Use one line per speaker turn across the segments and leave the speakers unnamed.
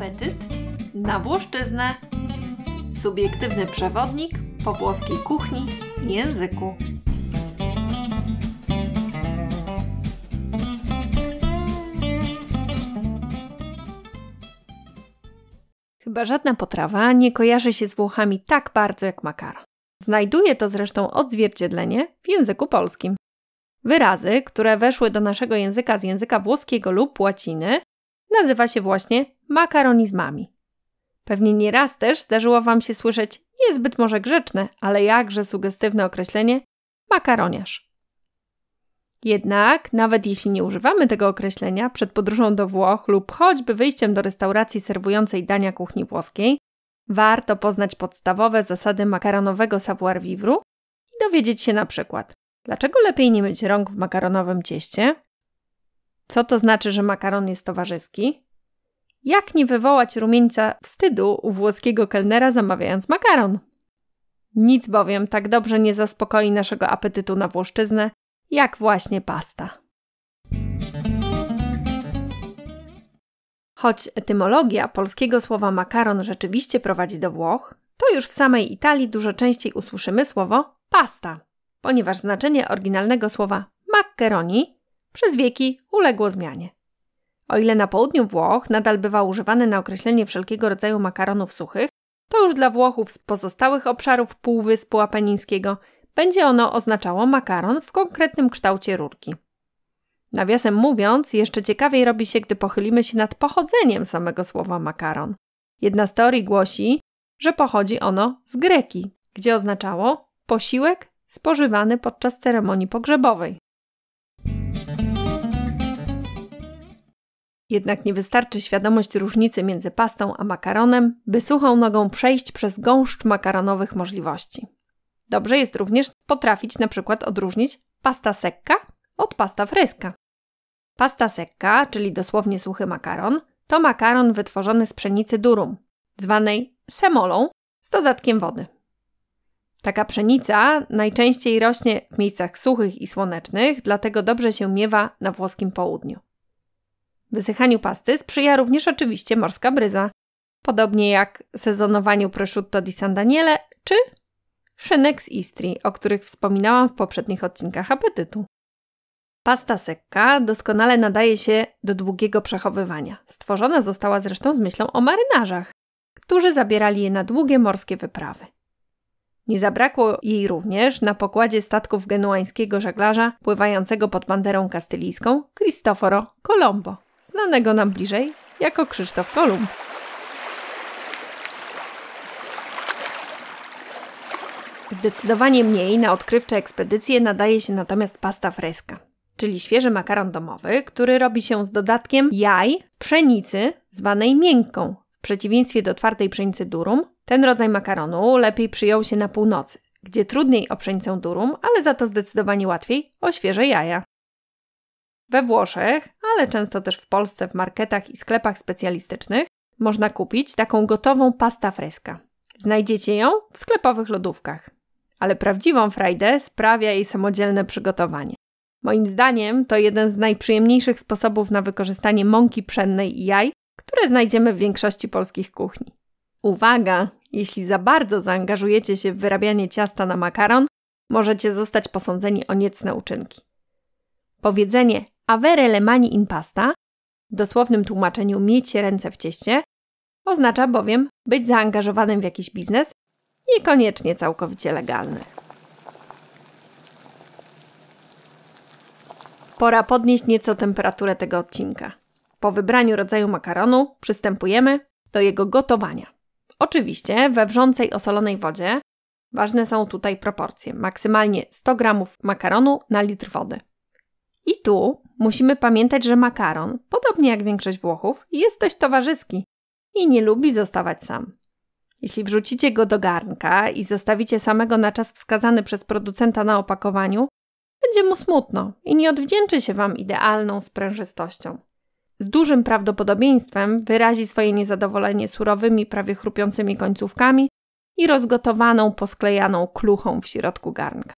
Apetyt na Włoszczyznę. Subiektywny przewodnik po włoskiej kuchni i języku. Chyba żadna potrawa nie kojarzy się z Włochami tak bardzo jak makaron. Znajduje to zresztą odzwierciedlenie w języku polskim. Wyrazy, które weszły do naszego języka z języka włoskiego lub łaciny, nazywa się właśnie makaronizmami. Pewnie nieraz też zdarzyło Wam się słyszeć niezbyt może grzeczne, ale jakże sugestywne określenie makaroniarz. Jednak, nawet jeśli nie używamy tego określenia przed podróżą do Włoch lub choćby wyjściem do restauracji serwującej dania kuchni włoskiej, warto poznać podstawowe zasady makaronowego savoir vivre i dowiedzieć się na przykład, dlaczego lepiej nie myć rąk w makaronowym cieście, co to znaczy, że makaron jest towarzyski, jak nie wywołać rumieńca wstydu u włoskiego kelnera zamawiając makaron. Nic bowiem tak dobrze nie zaspokoi naszego apetytu na włoszczyznę, jak właśnie pasta. Choć etymologia polskiego słowa makaron rzeczywiście prowadzi do Włoch, to już w samej Italii dużo częściej usłyszymy słowo pasta, ponieważ znaczenie oryginalnego słowa macaroni przez wieki uległo zmianie. O ile na południu Włoch nadal bywa używane na określenie wszelkiego rodzaju makaronów suchych, to już dla Włochów z pozostałych obszarów Półwyspu Apenińskiego będzie ono oznaczało makaron w konkretnym kształcie rurki. Nawiasem mówiąc, jeszcze ciekawiej robi się, gdy pochylimy się nad pochodzeniem samego słowa makaron. Jedna z teorii głosi, że pochodzi ono z greki, gdzie oznaczało posiłek spożywany podczas ceremonii pogrzebowej. Jednak nie wystarczy świadomość różnicy między pastą a makaronem, by suchą nogą przejść przez gąszcz makaronowych możliwości. Dobrze jest również potrafić na przykład odróżnić pasta secca od pasta fresca. Pasta secca, czyli dosłownie suchy makaron, to makaron wytworzony z pszenicy durum, zwanej semolą, z dodatkiem wody. Taka pszenica najczęściej rośnie w miejscach suchych i słonecznych, dlatego dobrze się miewa na włoskim południu. Wysychaniu pasty sprzyja również oczywiście morska bryza, podobnie jak sezonowaniu prosciutto di San Daniele czy szynek z Istrii, o których wspominałam w poprzednich odcinkach apetytu. Pasta sekka doskonale nadaje się do długiego przechowywania. Stworzona została zresztą z myślą o marynarzach, którzy zabierali je na długie morskie wyprawy. Nie zabrakło jej również na pokładzie statków genuańskiego żeglarza pływającego pod banderą kastylijską Cristoforo Colombo, znanego nam bliżej jako Krzysztof Kolumb. Zdecydowanie mniej na odkrywcze ekspedycje nadaje się natomiast pasta fresca, czyli świeży makaron domowy, który robi się z dodatkiem jaj, pszenicy, zwanej miękką. W przeciwieństwie do twardej pszenicy durum, ten rodzaj makaronu lepiej przyjął się na północy, gdzie trudniej o pszenicę durum, ale za to zdecydowanie łatwiej o świeże jaja. We Włoszech, ale często też w Polsce w marketach i sklepach specjalistycznych można kupić taką gotową pasta fresca. Znajdziecie ją w sklepowych lodówkach. Ale prawdziwą frajdę sprawia jej samodzielne przygotowanie. Moim zdaniem to jeden z najprzyjemniejszych sposobów na wykorzystanie mąki pszennej i jaj, które znajdziemy w większości polskich kuchni. Uwaga! Jeśli za bardzo zaangażujecie się w wyrabianie ciasta na makaron, możecie zostać posądzeni o niecne uczynki. Powiedzenie avere le mani in pasta, w dosłownym tłumaczeniu mieć ręce w cieście, oznacza bowiem być zaangażowanym w jakiś biznes, niekoniecznie całkowicie legalny. Pora podnieść nieco temperaturę tego odcinka. Po wybraniu rodzaju makaronu przystępujemy do jego gotowania. Oczywiście we wrzącej osolonej wodzie ważne są tutaj proporcje. Maksymalnie 100 g makaronu na litr wody. I tu musimy pamiętać, że makaron, podobnie jak większość Włochów, jest dość towarzyski i nie lubi zostawać sam. Jeśli wrzucicie go do garnka i zostawicie samego na czas wskazany przez producenta na opakowaniu, będzie mu smutno i nie odwdzięczy się Wam idealną sprężystością. Z dużym prawdopodobieństwem wyrazi swoje niezadowolenie surowymi, prawie chrupiącymi końcówkami i rozgotowaną, posklejaną kluchą w środku garnka.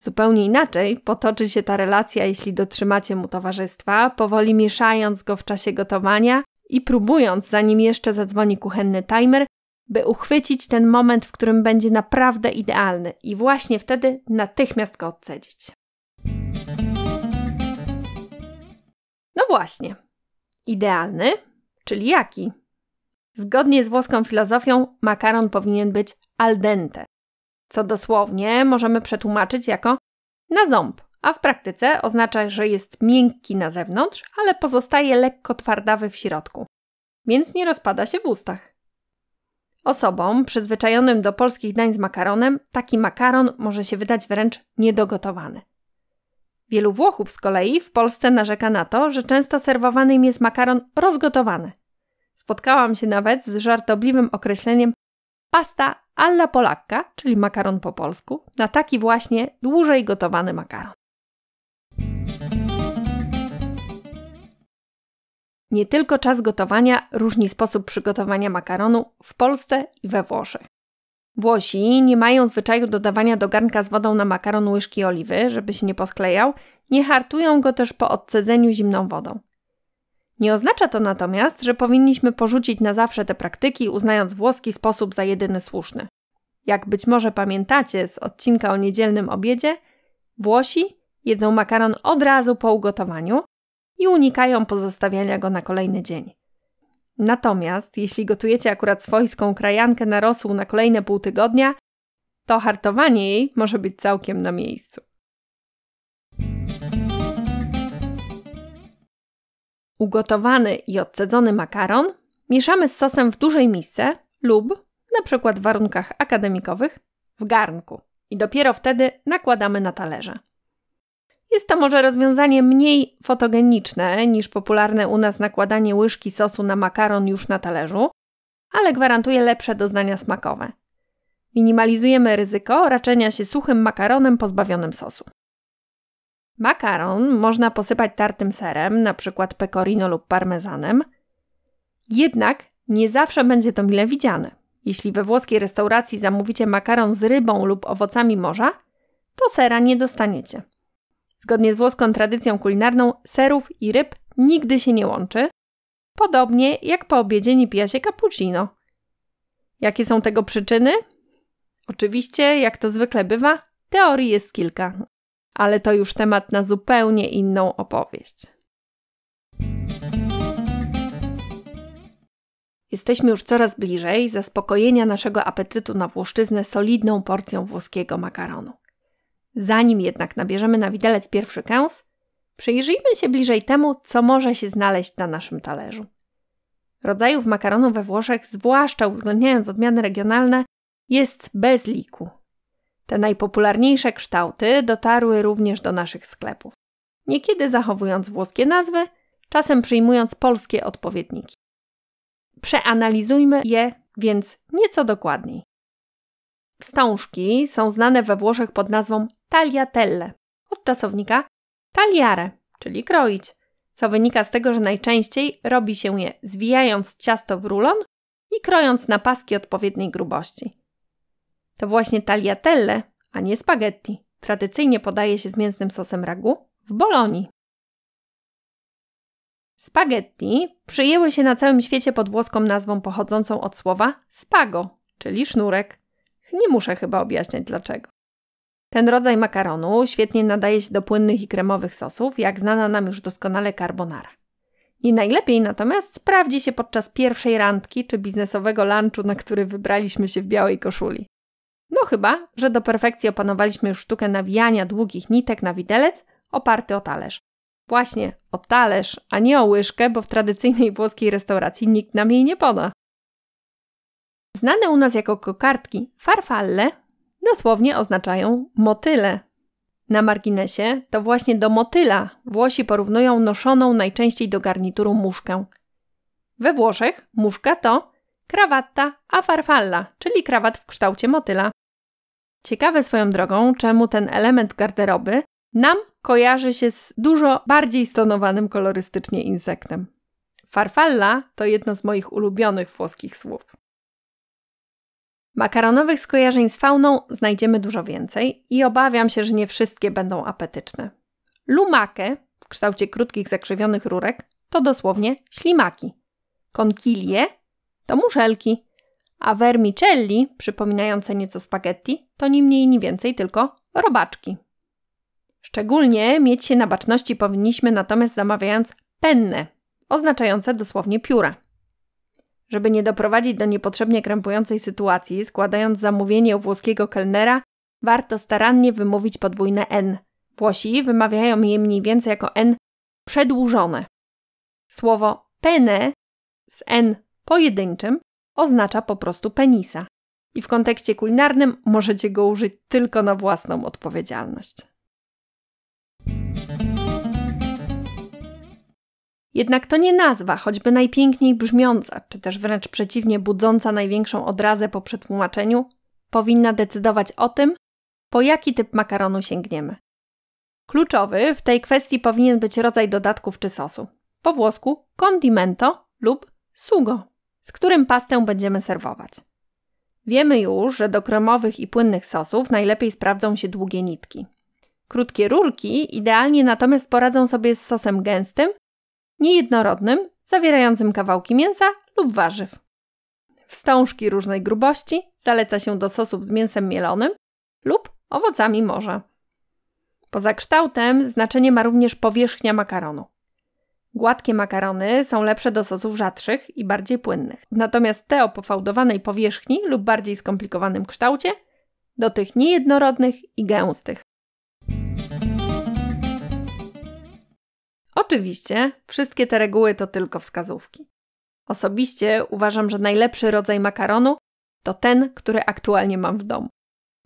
Zupełnie inaczej potoczy się ta relacja, jeśli dotrzymacie mu towarzystwa, powoli mieszając go w czasie gotowania i próbując, zanim jeszcze zadzwoni kuchenny timer, by uchwycić ten moment, w którym będzie naprawdę idealny i właśnie wtedy natychmiast go odcedzić. No właśnie. Idealny, czyli jaki? Zgodnie z włoską filozofią, makaron powinien być al dente, co dosłownie możemy przetłumaczyć jako na ząb, a w praktyce oznacza, że jest miękki na zewnątrz, ale pozostaje lekko twardawy w środku, więc nie rozpada się w ustach. Osobom przyzwyczajonym do polskich dań z makaronem taki makaron może się wydać wręcz niedogotowany. Wielu Włochów z kolei w Polsce narzeka na to, że często serwowany im jest makaron rozgotowany. Spotkałam się nawet z żartobliwym określeniem pasta alla polacca, czyli makaron po polsku, na taki właśnie dłużej gotowany makaron. Nie tylko czas gotowania różni sposób przygotowania makaronu w Polsce i we Włoszech. Włosi nie mają zwyczaju dodawania do garnka z wodą na makaron łyżki oliwy, żeby się nie posklejał, nie hartują go też po odcedzeniu zimną wodą. Nie oznacza to natomiast, że powinniśmy porzucić na zawsze te praktyki, uznając włoski sposób za jedyny słuszny. Jak być może pamiętacie z odcinka o niedzielnym obiedzie, Włosi jedzą makaron od razu po ugotowaniu i unikają pozostawiania go na kolejny dzień. Natomiast jeśli gotujecie akurat swojską krajankę na rosół na kolejne pół tygodnia, to hartowanie jej może być całkiem na miejscu. Ugotowany i odcedzony makaron mieszamy z sosem w dużej misce lub, na przykład w warunkach akademikowych, w garnku i dopiero wtedy nakładamy na talerze. Jest to może rozwiązanie mniej fotogeniczne niż popularne u nas nakładanie łyżki sosu na makaron już na talerzu, ale gwarantuje lepsze doznania smakowe. Minimalizujemy ryzyko raczenia się suchym makaronem pozbawionym sosu. Makaron można posypać tartym serem, np. pecorino lub parmezanem. Jednak nie zawsze będzie to mile widziane. Jeśli we włoskiej restauracji zamówicie makaron z rybą lub owocami morza, to sera nie dostaniecie. Zgodnie z włoską tradycją kulinarną, serów i ryb nigdy się nie łączy, podobnie jak po obiedzie nie pija się cappuccino. Jakie są tego przyczyny? Oczywiście, jak to zwykle bywa, teorii jest kilka, ale to już temat na zupełnie inną opowieść. Jesteśmy już coraz bliżej zaspokojenia naszego apetytu na włoszczyznę solidną porcją włoskiego makaronu. Zanim jednak nabierzemy na widelec pierwszy kęs, przyjrzyjmy się bliżej temu, co może się znaleźć na naszym talerzu. Rodzajów makaronu we Włoszech, zwłaszcza uwzględniając odmiany regionalne, jest bez liku. Te najpopularniejsze kształty dotarły również do naszych sklepów. Niekiedy zachowując włoskie nazwy, czasem przyjmując polskie odpowiedniki. Przeanalizujmy je więc nieco dokładniej. Wstążki są znane we Włoszech pod nazwą tagliatelle, od czasownika tagliare, czyli kroić, co wynika z tego, że najczęściej robi się je zwijając ciasto w rulon i krojąc na paski odpowiedniej grubości. To właśnie tagliatelle, a nie spaghetti, tradycyjnie podaje się z mięsnym sosem ragu w Bolonii. Spaghetti przyjęły się na całym świecie pod włoską nazwą pochodzącą od słowa spago, czyli sznurek. Nie muszę chyba objaśniać dlaczego. Ten rodzaj makaronu świetnie nadaje się do płynnych i kremowych sosów, jak znana nam już doskonale carbonara. Nie najlepiej natomiast sprawdzi się podczas pierwszej randki czy biznesowego lunchu, na który wybraliśmy się w białej koszuli. No chyba, że do perfekcji opanowaliśmy już sztukę nawijania długich nitek na widelec oparty o talerz. Właśnie o talerz, a nie o łyżkę, bo w tradycyjnej włoskiej restauracji nikt nam jej nie poda. Znane u nas jako kokardki farfalle dosłownie oznaczają motyle. Na marginesie to właśnie do motyla Włosi porównują noszoną najczęściej do garnituru muszkę. We Włoszech muszka to krawatta a farfalla, czyli krawat w kształcie motyla. Ciekawe swoją drogą, czemu ten element garderoby nam kojarzy się z dużo bardziej stonowanym kolorystycznie insektem. Farfalla to jedno z moich ulubionych włoskich słów. Makaronowych skojarzeń z fauną znajdziemy dużo więcej i obawiam się, że nie wszystkie będą apetyczne. Lumakę w kształcie krótkich zakrzywionych rurek to dosłownie ślimaki. Conchilie to muszelki, a vermicelli, przypominające nieco spaghetti, to ni mniej ni więcej tylko robaczki. Szczególnie mieć się na baczności powinniśmy natomiast zamawiając penne, oznaczające dosłownie pióra. Żeby nie doprowadzić do niepotrzebnie krępującej sytuacji, składając zamówienie u włoskiego kelnera, warto starannie wymówić podwójne N. Włosi wymawiają je mniej więcej jako N przedłużone. Słowo pene z N pojedynczym oznacza po prostu penisa. I w kontekście kulinarnym możecie go użyć tylko na własną odpowiedzialność. Jednak to nie nazwa, choćby najpiękniej brzmiąca, czy też wręcz przeciwnie, budząca największą odrazę po przetłumaczeniu, powinna decydować o tym, po jaki typ makaronu sięgniemy. Kluczowy w tej kwestii powinien być rodzaj dodatków czy sosu. Po włosku condimento lub sugo, z którym pastę będziemy serwować. Wiemy już, że do kremowych i płynnych sosów najlepiej sprawdzą się długie nitki. Krótkie rurki idealnie natomiast poradzą sobie z sosem gęstym niejednorodnym, zawierającym kawałki mięsa lub warzyw. Wstążki różnej grubości zaleca się do sosów z mięsem mielonym lub owocami morza. Poza kształtem znaczenie ma również powierzchnia makaronu. Gładkie makarony są lepsze do sosów rzadszych i bardziej płynnych, natomiast te o pofałdowanej powierzchni lub bardziej skomplikowanym kształcie do tych niejednorodnych i gęstych. Oczywiście, wszystkie te reguły to tylko wskazówki. Osobiście uważam, że najlepszy rodzaj makaronu to ten, który aktualnie mam w domu.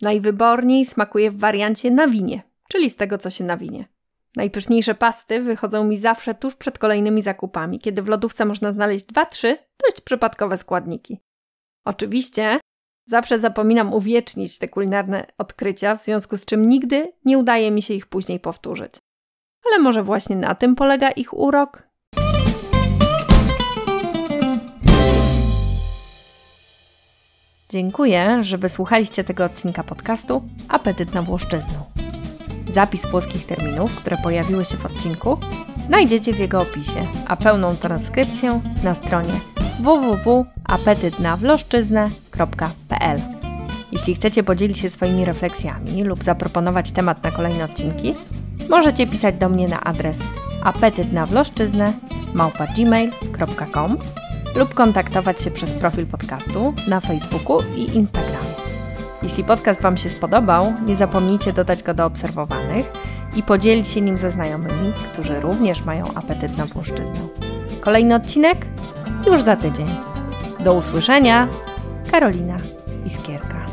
Najwyborniej smakuje w wariancie na winie, czyli z tego, co się nawinie. Najpyszniejsze pasty wychodzą mi zawsze tuż przed kolejnymi zakupami, kiedy w lodówce można znaleźć dwa, trzy dość przypadkowe składniki. Oczywiście zawsze zapominam uwiecznić te kulinarne odkrycia, w związku z czym nigdy nie udaje mi się ich później powtórzyć. Ale może właśnie na tym polega ich urok? Dziękuję, że wysłuchaliście tego odcinka podcastu Apetyt na Włoszczyznę. Zapis włoskich terminów, które pojawiły się w odcinku, znajdziecie w jego opisie, a pełną transkrypcję na stronie www.apetytnawloszczyznę.pl. Jeśli chcecie podzielić się swoimi refleksjami lub zaproponować temat na kolejne odcinki, możecie pisać do mnie na adres apetytnawloszczyznę małpa.gmail.com lub kontaktować się przez profil podcastu na Facebooku i Instagramie. Jeśli podcast Wam się spodobał, nie zapomnijcie dodać go do obserwowanych i podzielić się nim ze znajomymi, którzy również mają apetyt na. Kolejny odcinek już za tydzień. Do usłyszenia, Karolina Iskierka.